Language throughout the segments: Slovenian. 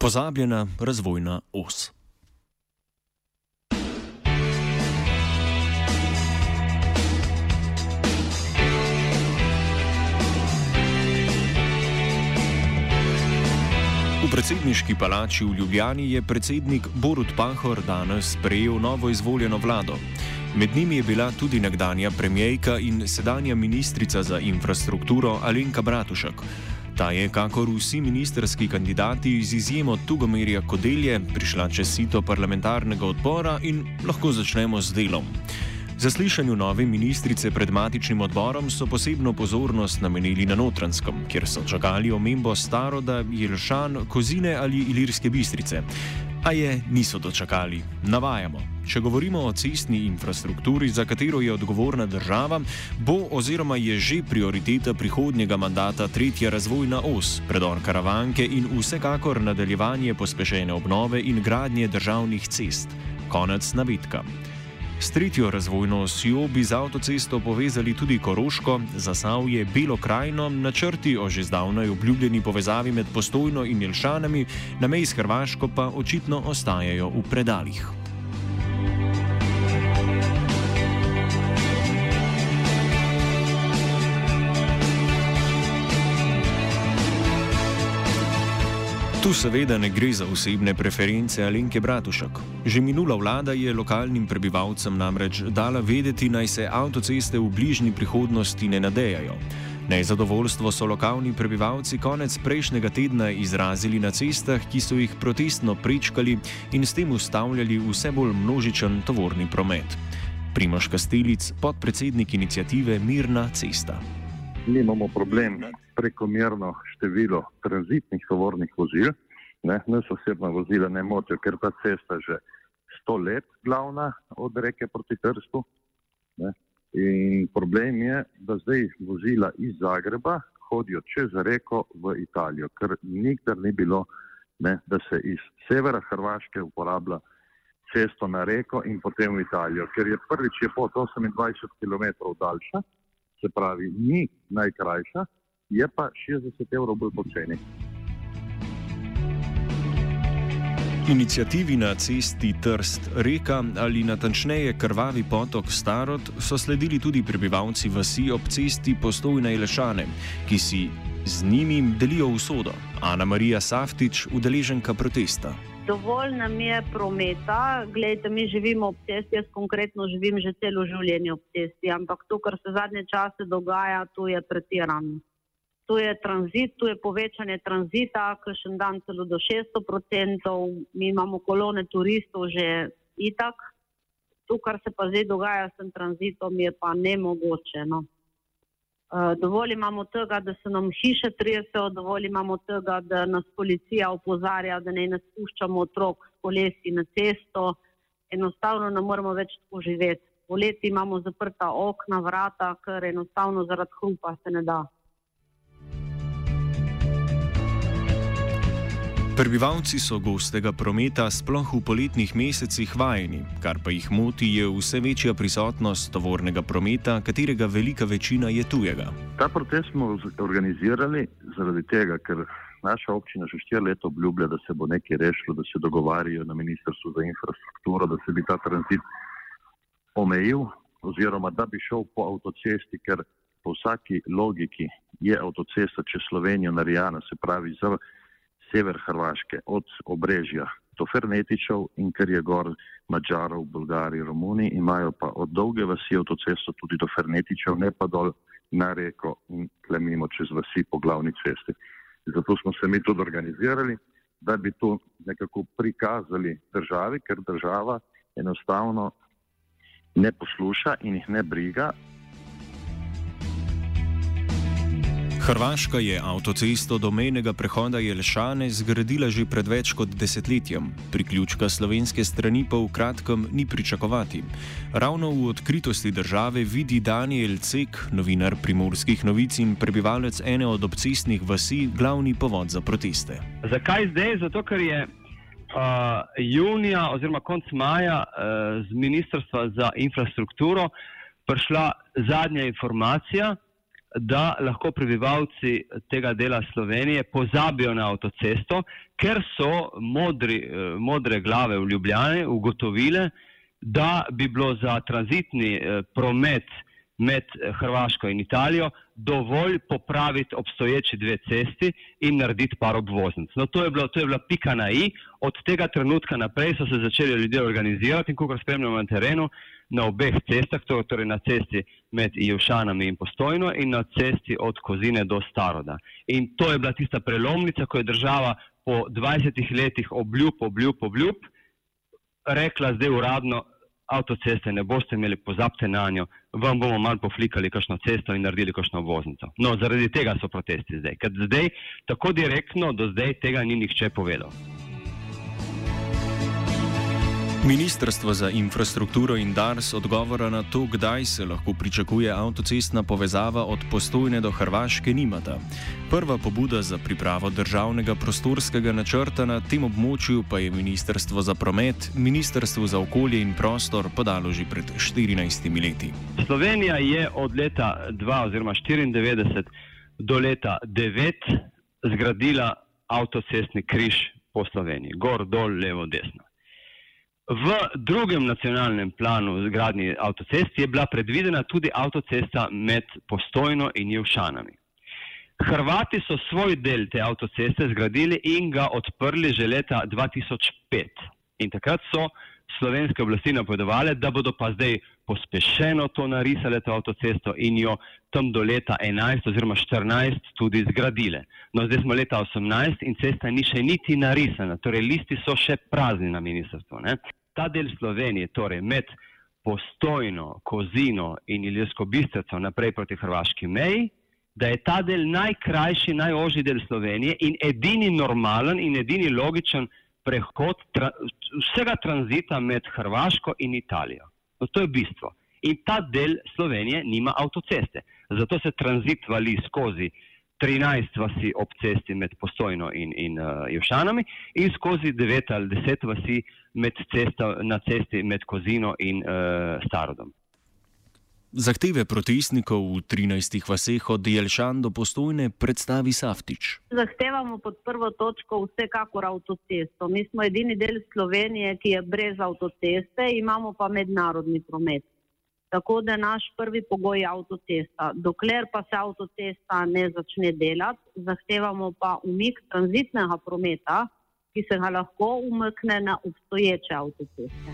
Pozabljena razvojna os. V predsedniški palači v Ljubljani je predsednik Borut Pahor danes sprejel novo izvoljeno vlado. Med njimi je bila tudi nekdanja premijejka in sedanja ministrica za infrastrukturo Alenka Bratušek. Ta je, kakor vsi ministerski kandidati, z izjemo Tugomirja Kodelje, prišla čez sito parlamentarnega odbora in lahko začnemo z delom. Zaslišanju nove ministrice pred matičnim odborom so posebno pozornost namenili na Notranskem, kjer so čakali omembo staroda Jelšan, Kozine ali Ilirske bistrice. A je niso dočakali. Navajamo. Če govorimo o cestni infrastrukturi, za katero je odgovorna država, bo oziroma je že prioriteta prihodnjega mandata tretja razvojna os, predor karavanke in vsekakor nadaljevanje pospešene obnove in gradnje državnih cest. Konec navedka. S tretjo razvojno osjo bi z avtocesto povezali tudi Koroško, Zasavje, Belo krajino, načrti o že zdavnaj obljubljeni povezavi med Postojno in Jelšanami, na meji s Hrvaško pa očitno ostajajo v predaljih. Tu seveda ne gre za osebne preference Alenke Bratušek. Že minula vlada je lokalnim prebivalcem namreč dala vedeti, naj se avtoceste v bližnji prihodnosti ne nadejajo. Nezadovoljstvo so lokalni prebivalci konec prejšnjega tedna izrazili na cestah, ki so jih protestno prečkali in s tem ustavljali vse bolj množičen tovorni promet. Primoš Kastelic, podpredsednik inicijative Mirna cesta. Mi imamo problem prekomerno število tranzitnih tovornih vozil. Ne, nas osebna vozila ne motijo, ker ta cesta že sto let glavna od reke proti Trstu. Ne. In problem je, da zdaj vozila iz Zagreba hodijo čez reko v Italijo, ker nikdar ni bilo, ne, da se iz severa Hrvaške uporablja cesto na reko in potem v Italijo, ker je prvič je pot 28 km daljša, se pravi, ni najkrajša, je pa 60 evrov bolj poceni. Inicijativi na cesti Trst reka ali natančneje krvavi potok Starod so sledili tudi prebivalci vasi ob cesti Postojne Lešane, ki si z njimi delijo usodo. Ana Marija Saftič, udeleženka protesta. Dovolj nam je prometa, gledajte, mi živimo ob cesti, jaz konkretno živim že celo življenje ob cesti, ampak to, kar se zadnje čase dogaja, to je pretirano tu je tranzit, tu je povečanje tranzita, ki še en dan celo do 600%, mi imamo kolone turistov že itak. To, kar se pa zdaj dogaja s tem tranzitom, je pa nemogoče. No. Uh, dovolj imamo tega, da se nam hiše tresejo, dovolj imamo tega, da nas policija opozarja, da ne spuščamo otrok s kolesi na cesto. Enostavno ne moremo več tako živeti. Poleti imamo zaprta okna, vrata, ker enostavno zaradi hrupa se ne da. Prebivalci so gostega prometa sploh v poletnih mesecih vajeni, kar pa jih moti je vse večja prisotnost tovornega prometa, katerega velika večina je tujega. Ta protest smo organizirali zaradi tega, ker naša občina že štiri leta obljublja, da se bo nekaj rešilo, da se dogovarjajo na Ministrstvu za infrastrukturo, da se bi ta tranzit omejil oziroma da bi šel po avtocesti, ker po vsaki logiki je avtocesta čez Slovenijo narejena, se pravi za sever Hrvaške, od Obrežja do Fernetičev in ker je gor Mačarov, Bolgari, Romuni, imajo pa od dolge vasi avtocesto tudi do Fernetičev, ne pa dol na reko in klemimo čez vasi po glavni cesti. Zato smo se mi tudi organizirali, da bi to nekako prikazali državi, ker država enostavno ne posluša in jih ne briga, Hrvaška je avtocesto do mejnega prehoda Jelšane zgradila že pred več kot desetletjem, priključka slovenske strani pa v kratkem ni pričakovati. Ravno v odkritosti države vidi Daniel Cek, novinar primorskih novic in prebivalec ene od obcestnih vasi, glavni povod za proteste. Zakaj zdaj? Zato, ker je uh, junija oziroma konc maja uh, z Ministrstva za infrastrukturo prišla zadnja informacija, da lahko prebivalci tega dela Slovenije pozabijo na avtocesto, ker so modri, eh, modre glave v Ljubljani ugotovile, da bi bilo za tranzitni eh, promet med eh, Hrvaško in Italijo dovolj popraviti obstoječi dve cesti in narediti par obvoznic. No, to je, bilo, to je bila pika na i, od tega trenutka naprej so se začeli ljudje organizirati in kako spremljamo na terenu, na obeh cestah, torej na cesti med Jevšanami in Postojno in na cesti od Kozine do Staroda. In to je bila tista prelomnica, ko je država po 20 letih obljub, obljub, obljub rekla zdaj uradno, avtoceste ne boste imeli, pozabite na njo, vam bomo malo poflikali kakšno cesto in naredili kakšno voznico. No, zaradi tega so protesti zdaj, ker zdaj tako direktno do zdaj tega ni nihče povedal. Ministrstvo za infrastrukturo in DARS odgovora na to, kdaj se lahko pričakuje avtocestna povezava od Postojne do Hrvaške, nimata. Prva pobuda za pripravo državnega prostorskega načrta na tem območju pa je Ministrstvo za promet, Ministrstvo za okolje in prostor podalo že pred 14 leti. Slovenija je od leta 2 oziroma 94 do leta 9 zgradila avtocestni križ po Sloveniji, gor, dol, levo, desno. V drugem nacionalnem planu zgradnje avtocest je bila predvidena tudi avtocesta med Postojno in Jevšanami. Hrvati so svoj del te avtoceste zgradili in ga odprli že leta 2005. In takrat so slovenske oblasti napovedovali, da bodo pa zdaj pospešeno to narisali, to avtocesto in jo tam do leta 11 oziroma 14 tudi zgradile. No, zdaj smo leta 18 in cesta ni še niti narisana, torej listi so še prazni na ministrstvu ta del Slovenije, torej med Postojno, Kozino in Iljersko bistrico naprej proti Hrvaški meji, da je ta del najkrajši, najožji del Slovenije in edini normalen in edini logičen prehod tra, vsega tranzita med Hrvaško in Italijo. No, to je bistvo. In ta del Slovenije nima avtoceste. Zato se tranzit vali skozi 13 vasi ob cesti med Postojno in, in uh, Jevšanami in skozi 9 ali 10 vasi med cesta, na cesti med Kozino in uh, Starodom. Zahteve protestnikov v 13 vaseh od Jelšan do Postojne predstavi Saftič. Zahtevamo pod prvo točko vsekakor avtocesto. Mi smo edini del Slovenije, ki je brez avtoceste, imamo pa mednarodni promet. Tako da naš prvi pogoj je avtocesta. Dokler pa se avtocesta ne začne delati, zahtevamo pa umik tranzitnega prometa, ki se ga lahko umakne na obstoječe avtoceste.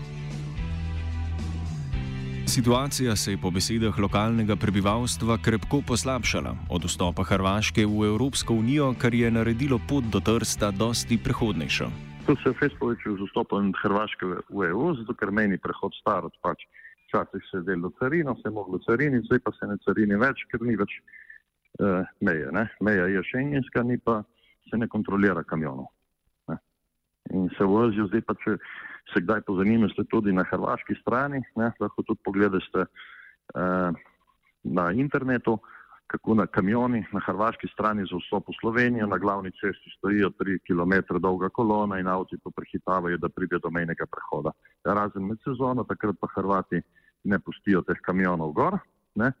Situacija se je po besedah lokalnega prebivalstva krepko poslabšala od vstopa Hrvaške v Evropsko unijo, kar je naredilo pot do Trsta dosti prehodnejšo. To se je fez povečal z vstopom Hrvaške v EU, zato ker meni prehod star od pač včasih se je delo carino, se je moglo cariniti, zdaj pa se ne carini več, ker ni več uh, meje. Ne? Meja je šengenska, ni pa se ne kontrolira kamionov. Ne? In se vozijo, zdaj pa če se kdaj pozanimate tudi na hrvaški strani, ne? lahko tudi pogledate uh, na internetu, kako na kamioni na hrvaški strani za vstop v Slovenijo na glavni cesti stojijo 3 km dolga kolona in avti pa prehitavajo, da pride do mejnega prehoda. Razen med sezono, takrat pa Hrvati ne pustijo teh kamionov gor, ne?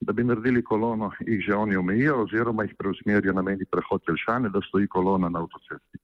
da bi naredili kolono, jih že oni omejijo oziroma jih preusmerijo na mejni prehod Jelšane, da stoji kolona na avtocesti.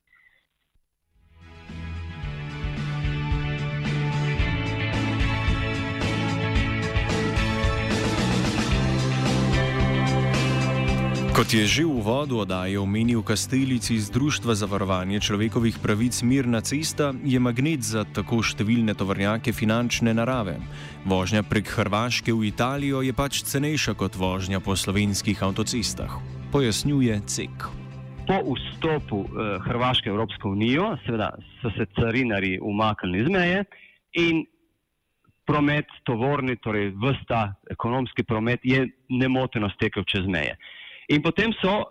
Kot je že v uvodu oddaje omenil Kastelic iz Društva za varovanje človekovih pravic Mirna cesta, je magnet za tako številne tovornjake finančne narave. Vožnja prek Hrvaške v Italijo je pač cenejša kot vožnja po slovenskih avtocestah, pojasnjuje CEK. Po vstopu eh, Hrvaške v Evropsko unijo, seveda so se carinari umaknili z meje in promet, tovorni, torej vsta ekonomski promet je nemoteno stekel čez meje. In potem so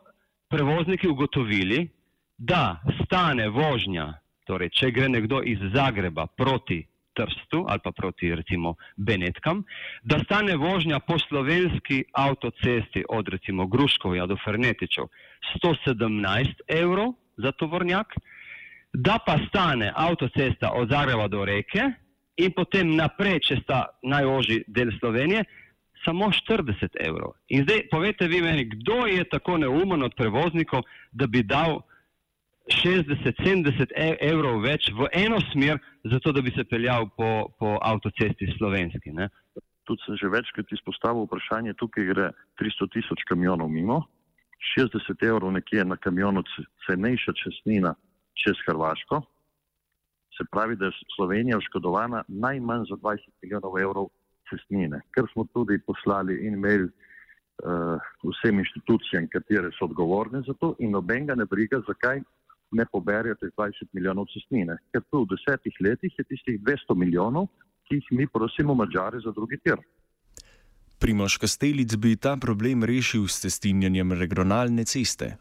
prevozniki ugotovili, da stane vožnja, torej če gre nekdo iz Zagreba proti Trstu ali pa proti recimo Benetkam, da stane vožnja po slovenski avtocesti od recimo Gruškovja do Fernetičev 117 evrov za tovornjak, da pa stane avtocesta od Zagreba do Reke in potem naprej, če sta najožji del Slovenije, samo 40 evrov. In zdaj povete vi meni, kdo je tako neumen od prevoznikov, da bi dal 60-70 e-, evrov več v eno smer, zato da bi se peljal po, po avtocesti slovenski. Ne? Tudi sem že večkrat izpostavil vprašanje, tukaj gre 300 tisoč kamionov mimo, 60 evrov nekje na kamionu cenejša česnina čez Hrvaško. Se pravi, da je Slovenija oškodovana najmanj za 20 milijonov evrov cestnine, ker smo tudi poslali in mail uh, vsem inštitucijam, katere so odgovorne za to in nobenega ne briga, zakaj ne poberijo teh 20 milijonov cestnine. Ker tu v desetih letih je tistih 200 milijonov, ki jih mi prosimo Mačare za drugi tir. Primoš Kastelic bi ta problem rešil s cestinjanjem regionalne ceste.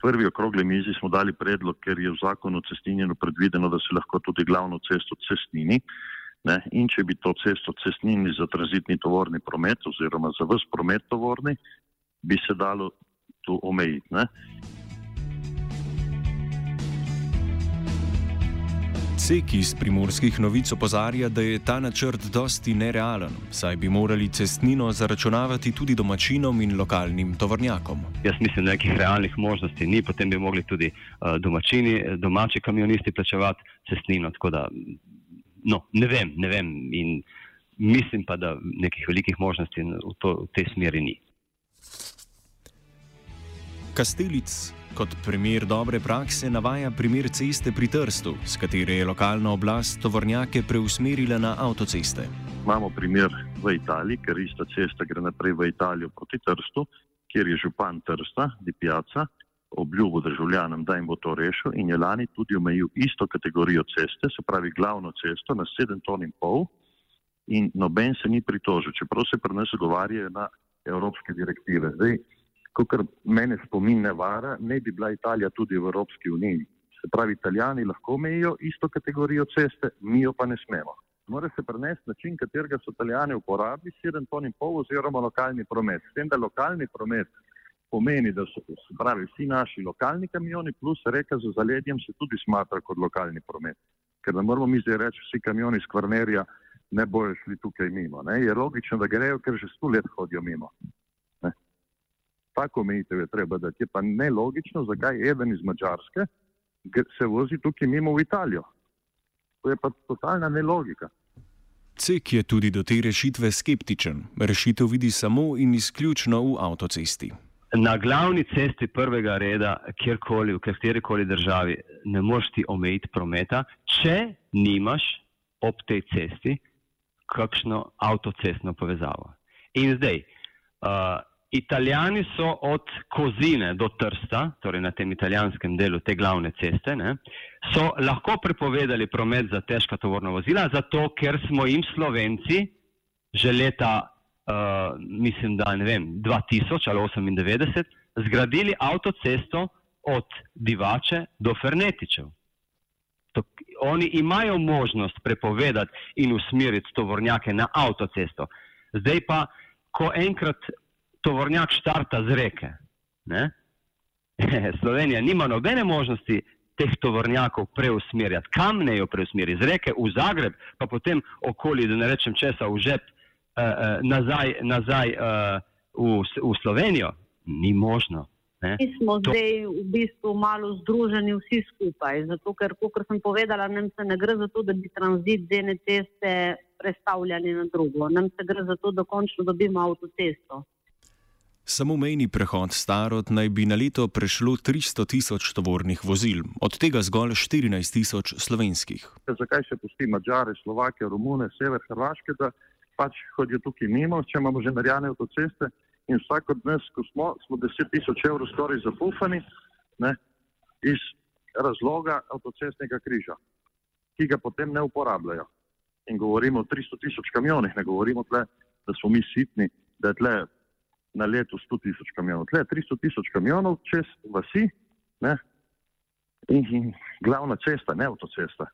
Prvi okrogli mizi smo dali predlog, ker je v zakonu o cestinjenju predvideno, da se lahko tudi glavno cesto cestnini. Ne? In če bi to cesto cestnili za tranzitni tovorni promet oziroma za vse promet tovorni, bi se dalo to omejiti. Ne? Cek iz primorskih novic opozarja, da je ta načrt dosti nerealen, saj bi morali cestnino zaračunavati tudi domačinom in lokalnim tovornjakom. Jaz mislim, da nekih realnih možnosti ni, potem bi mogli tudi uh, domačini, domači kamionisti plačevati cestnino. Da, no, ne vem, ne vem. In mislim pa, da nekih velikih možnosti v, to, v tej smeri ni. Kastelic kot primer dobre prakse navaja primer ceste pri Trstu, s katere je lokalna oblast tovornjake preusmerila na avtoceste. Imamo primer v Italiji, ker ista cesta gre naprej v Italijo proti Trstu, kjer je župan Trsta, Di Piazza, obljubo državljanom, da jim bo to rešil in je lani tudi omejil isto kategorijo ceste, se pravi glavno cesto na 7 ton in pol in noben se ni pritožil, čeprav se pri nas zagovarjajo na evropske direktive. Zdaj, kot mene spomin ne vara, ne bi bila Italija tudi v Evropski uniji. Se pravi, italijani lahko omejijo isto kategorijo ceste, mi jo pa ne smemo. Mora se prenesti način, katerega so italijani uporabili, 7 ton in pol oziroma lokalni promet. S tem, da lokalni promet pomeni, da so se pravi vsi naši lokalni kamioni plus reka z zaledjem se tudi smatra kot lokalni promet. Ker ne moramo mi zdaj reči, vsi kamioni iz Kvarnerja ne bojo šli tukaj mimo. Ne? Je logično, da grejo, ker že sto let hodijo mimo. Ne? Tako omejitev je treba dati. Je pa nelogično, zakaj eden iz Mačarske se vozi tukaj mimo v Italijo. To je pa totalna nelogika. Cek je tudi do te rešitve skeptičen. Rešitev vidi samo in izključno v avtocesti. Na glavni cesti prvega reda, kjerkoli, v kateri koli državi, ne moreš ti omejiti prometa, če nimaš ob tej cesti kakšno avtocestno povezavo. In zdaj, uh, Italijani so od Kozine do Trsta, torej na tem italijanskem delu te glavne ceste, ne, so lahko prepovedali promet za težka tovorna vozila, zato ker smo jim Slovenci že leta uh, mislim, da ne vem, 2000 ali 98, zgradili avtocesto od Divače do Fernetičev. To, oni imajo možnost prepovedati in usmeriti tovornjake na avtocesto. Zdaj pa, ko enkrat tovornjak štarta z reke, ne? Slovenija nima nobene možnosti teh tovornjakov preusmerjati. Kam ne jo preusmeriti? Z reke v Zagreb, pa potem okoli, da ne rečem česa, v žep uh, nazaj, nazaj uh, v, v Slovenijo, ni možno. Ne? Mi smo to... zdaj v bistvu malo združeni vsi skupaj, zato ker, kot sem povedala, nam se ne gre za to, da bi tranzit z ene ceste predstavljali na drugo. Nam se gre za to, da končno dobimo avtocesto. Samo mejni prehod Starot naj bi na leto prešlo 300 tisoč tovornih vozil, od tega zgolj 14 tisoč slovenskih. Zakaj še pusti Mačare, Slovake, Romune, sever Hrvaške, da pač hodijo tukaj mimo, če imamo že narejene avtoceste in vsak od nas, ko smo, smo 10 tisoč evrov skoraj zapufani ne, iz razloga avtocestnega križa, ki ga potem ne uporabljajo. In govorimo o 300 tisoč kamionih, ne govorimo tle, da smo mi sitni, da je tle na letu 100 tisoč kamionov. Tle je 300 tisoč kamionov čez vasi ne? In, in glavna cesta, ne avtocesta.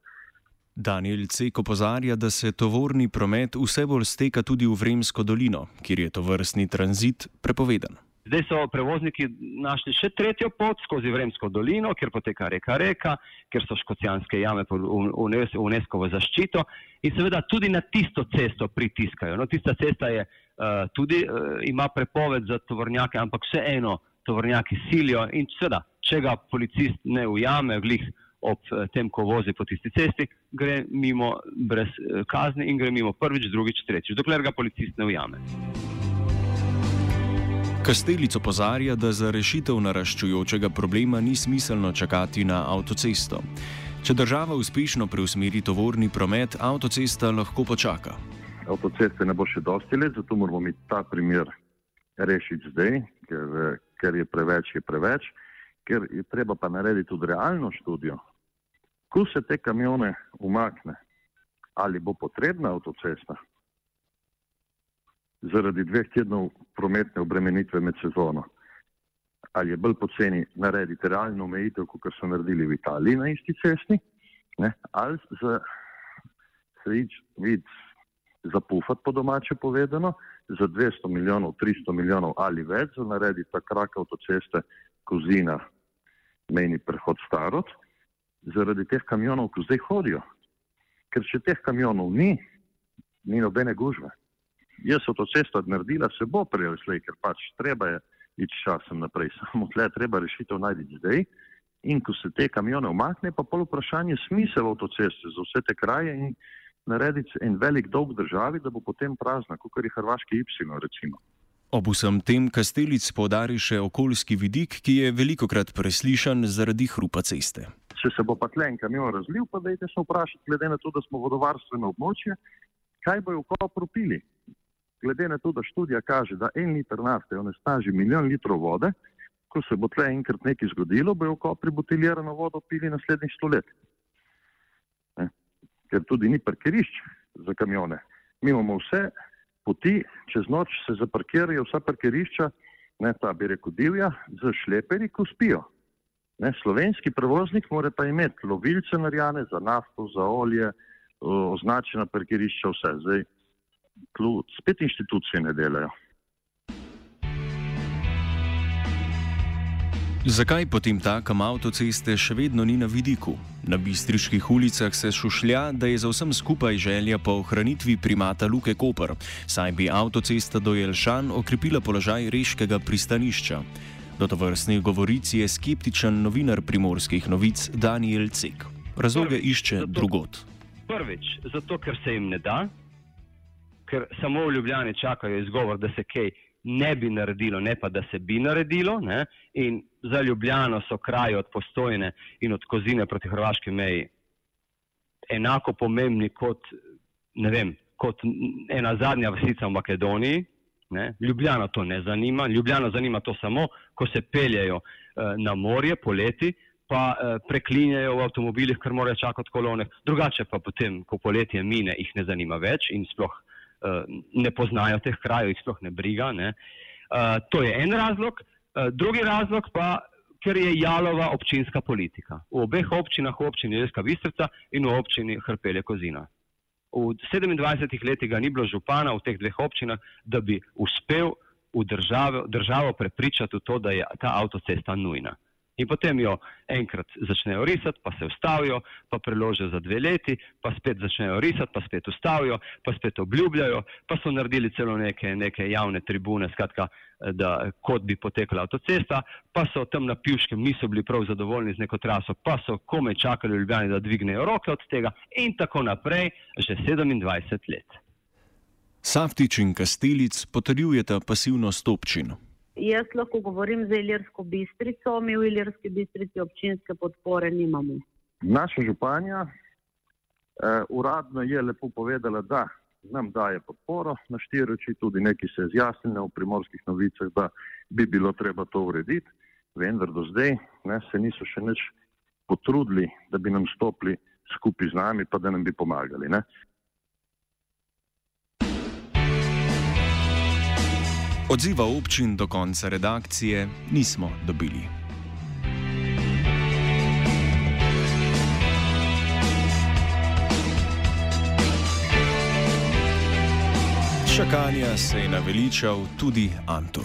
Daniel Cek opozarja, da se tovorni promet vse bolj steka tudi v Vremsko dolino, kjer je to vrstni tranzit prepovedan. Zdaj so prevozniki našli še tretjo pot skozi Vremsko dolino, kjer poteka reka Reka, kjer so škocijanske jame pod UNESCO v zaščito in seveda tudi na tisto cesto pritiskajo. No, tista cesta je uh, tudi uh, ima prepoved za tovornjake, ampak vseeno tovornjaki silijo in seveda, če ga policist ne ujame, glih ob uh, tem, ko vozi po tisti cesti, gre mimo brez uh, kazni in gre mimo prvič, drugič, tretjič, dokler ga policist ne ujame. Kastelic opozarja, da za rešitev naraščujočega problema ni smiselno čakati na avtocesto. Če država uspešno preusmeri tovorni promet, avtocesta lahko počaka. Avtoceste ne bo še dosti let, zato moramo mi ta primer rešiti zdaj, ker, ker je preveč, je preveč, ker je treba pa narediti tudi realno študijo, ko se te kamione umakne, ali bo potrebna avtocesta zaradi dveh tednov prometne obremenitve med sezono. Ali je bolj poceni narediti realno omejitev, kot so naredili v Italiji na isti cesti, ne? ali za se ič vid zapufati po domače povedano, za 200 milijonov, 300 milijonov ali več, za narediti ta krak avtoceste Kozina, mejni prehod Starot, zaradi teh kamionov, ki zdaj hodijo. Ker če teh kamionov ni, ni nobene gužve jaz so to cesto naredila, se bo slej, ker pač treba je iti časem naprej. Samo tle treba rešitev najti zdaj. In ko se te kamione omakne, pa pol vprašanje smisel avtoceste za vse te kraje in narediti en velik dolg državi, da bo potem prazna, kot je Hrvaški Y recimo. Ob vsem tem Kastelic podari še okoljski vidik, ki je veliko krat preslišan zaradi hrupa ceste. Če se bo pa tlen kamion razlil, pa dajte se vprašati, glede na to, da smo vodovarstveno območje, kaj bojo v kopru pili glede na to, da študija kaže, da en liter nafte onesnaži milijon litrov vode, ko se bo tle enkrat nekaj zgodilo, bojo v kopri buteljirano vodo pili naslednjih sto let. Ne? Ker tudi ni parkirišč za kamione. Mi imamo vse poti, čez noč se zaparkirajo vsa parkirišča, ne ta bi rekel divja, z šleperi, ko spijo. Ne, slovenski prevoznik mora pa imeti lovilce narjane za nafto, za olje, označena parkirišča, vse. Zdaj, tlu spet inštitucije ne delajo. Zakaj potem takem avtoceste še vedno ni na vidiku? Na bistriških ulicah se šušlja, da je za vsem skupaj želja po ohranitvi primata Luke Koper, saj bi avtocesta do Jelšan okrepila položaj reškega pristanišča. Do to vrstnih govoric je skeptičen novinar primorskih novic Daniel Cek. Razloge išče drugot. Prvič, zato ker se jim ne da, ker samo v Ljubljani čakajo izgovor, da se kaj ne bi naredilo, ne pa da se bi naredilo. Ne? In za Ljubljano so kraji od postojne in od kozine proti hrvaški meji enako pomembni kot, vem, kot ena zadnja vasica v Makedoniji. Ne? Ljubljano to ne zanima, Ljubljano zanima to samo, ko se peljejo uh, na morje poleti. Pa eh, preklinjajo v avtomobilih, ker morajo čakati kolone, drugače pa potem, ko poletje mine, jih ne zanima več in sploh Eh, ne poznajo teh krajev, jih sploh ne briga. Ne. Uh, to je en razlog. Uh, drugi razlog pa, ker je jalova občinska politika. V obeh občinah, v občini Jeska Bistrica in v občini Hrpelje Kozina. V 27 letih ga ni bilo župana v teh dveh občinah, da bi uspel v državo, državo prepričati v to, da je ta avtocesta nujna. In potem jo enkrat začnejo risati, pa se ustavijo, pa preložijo za dve leti, pa spet začnejo risati, pa spet ustavijo, pa spet obljubljajo, pa so naredili celo neke, neke javne tribune, skratka, da kot bi potekla avtocesta, pa so tam na Pivškem niso bili prav zadovoljni z neko traso, pa so komaj čakali v Ljubljani, da dvignejo roke od tega in tako naprej, že 27 let. Saftič in Kastelic potrjujeta pasivnost občin. Jaz lahko govorim za Ilirsko bistrico, mi v Ilirski bistrici občinske podpore nimamo. Naša županja eh, uradno je lepo povedala, da nam daje podporo na štiri oči, tudi neki se zjasnile v primorskih novicah, da bi bilo treba to urediti, vendar do zdaj ne, se niso še nič potrudili, da bi nam stopili skupaj z nami, pa da nam bi pomagali. Ne. Odziva občin do konca redakcije nismo dobili. Čakanja se je naveličal tudi Anton.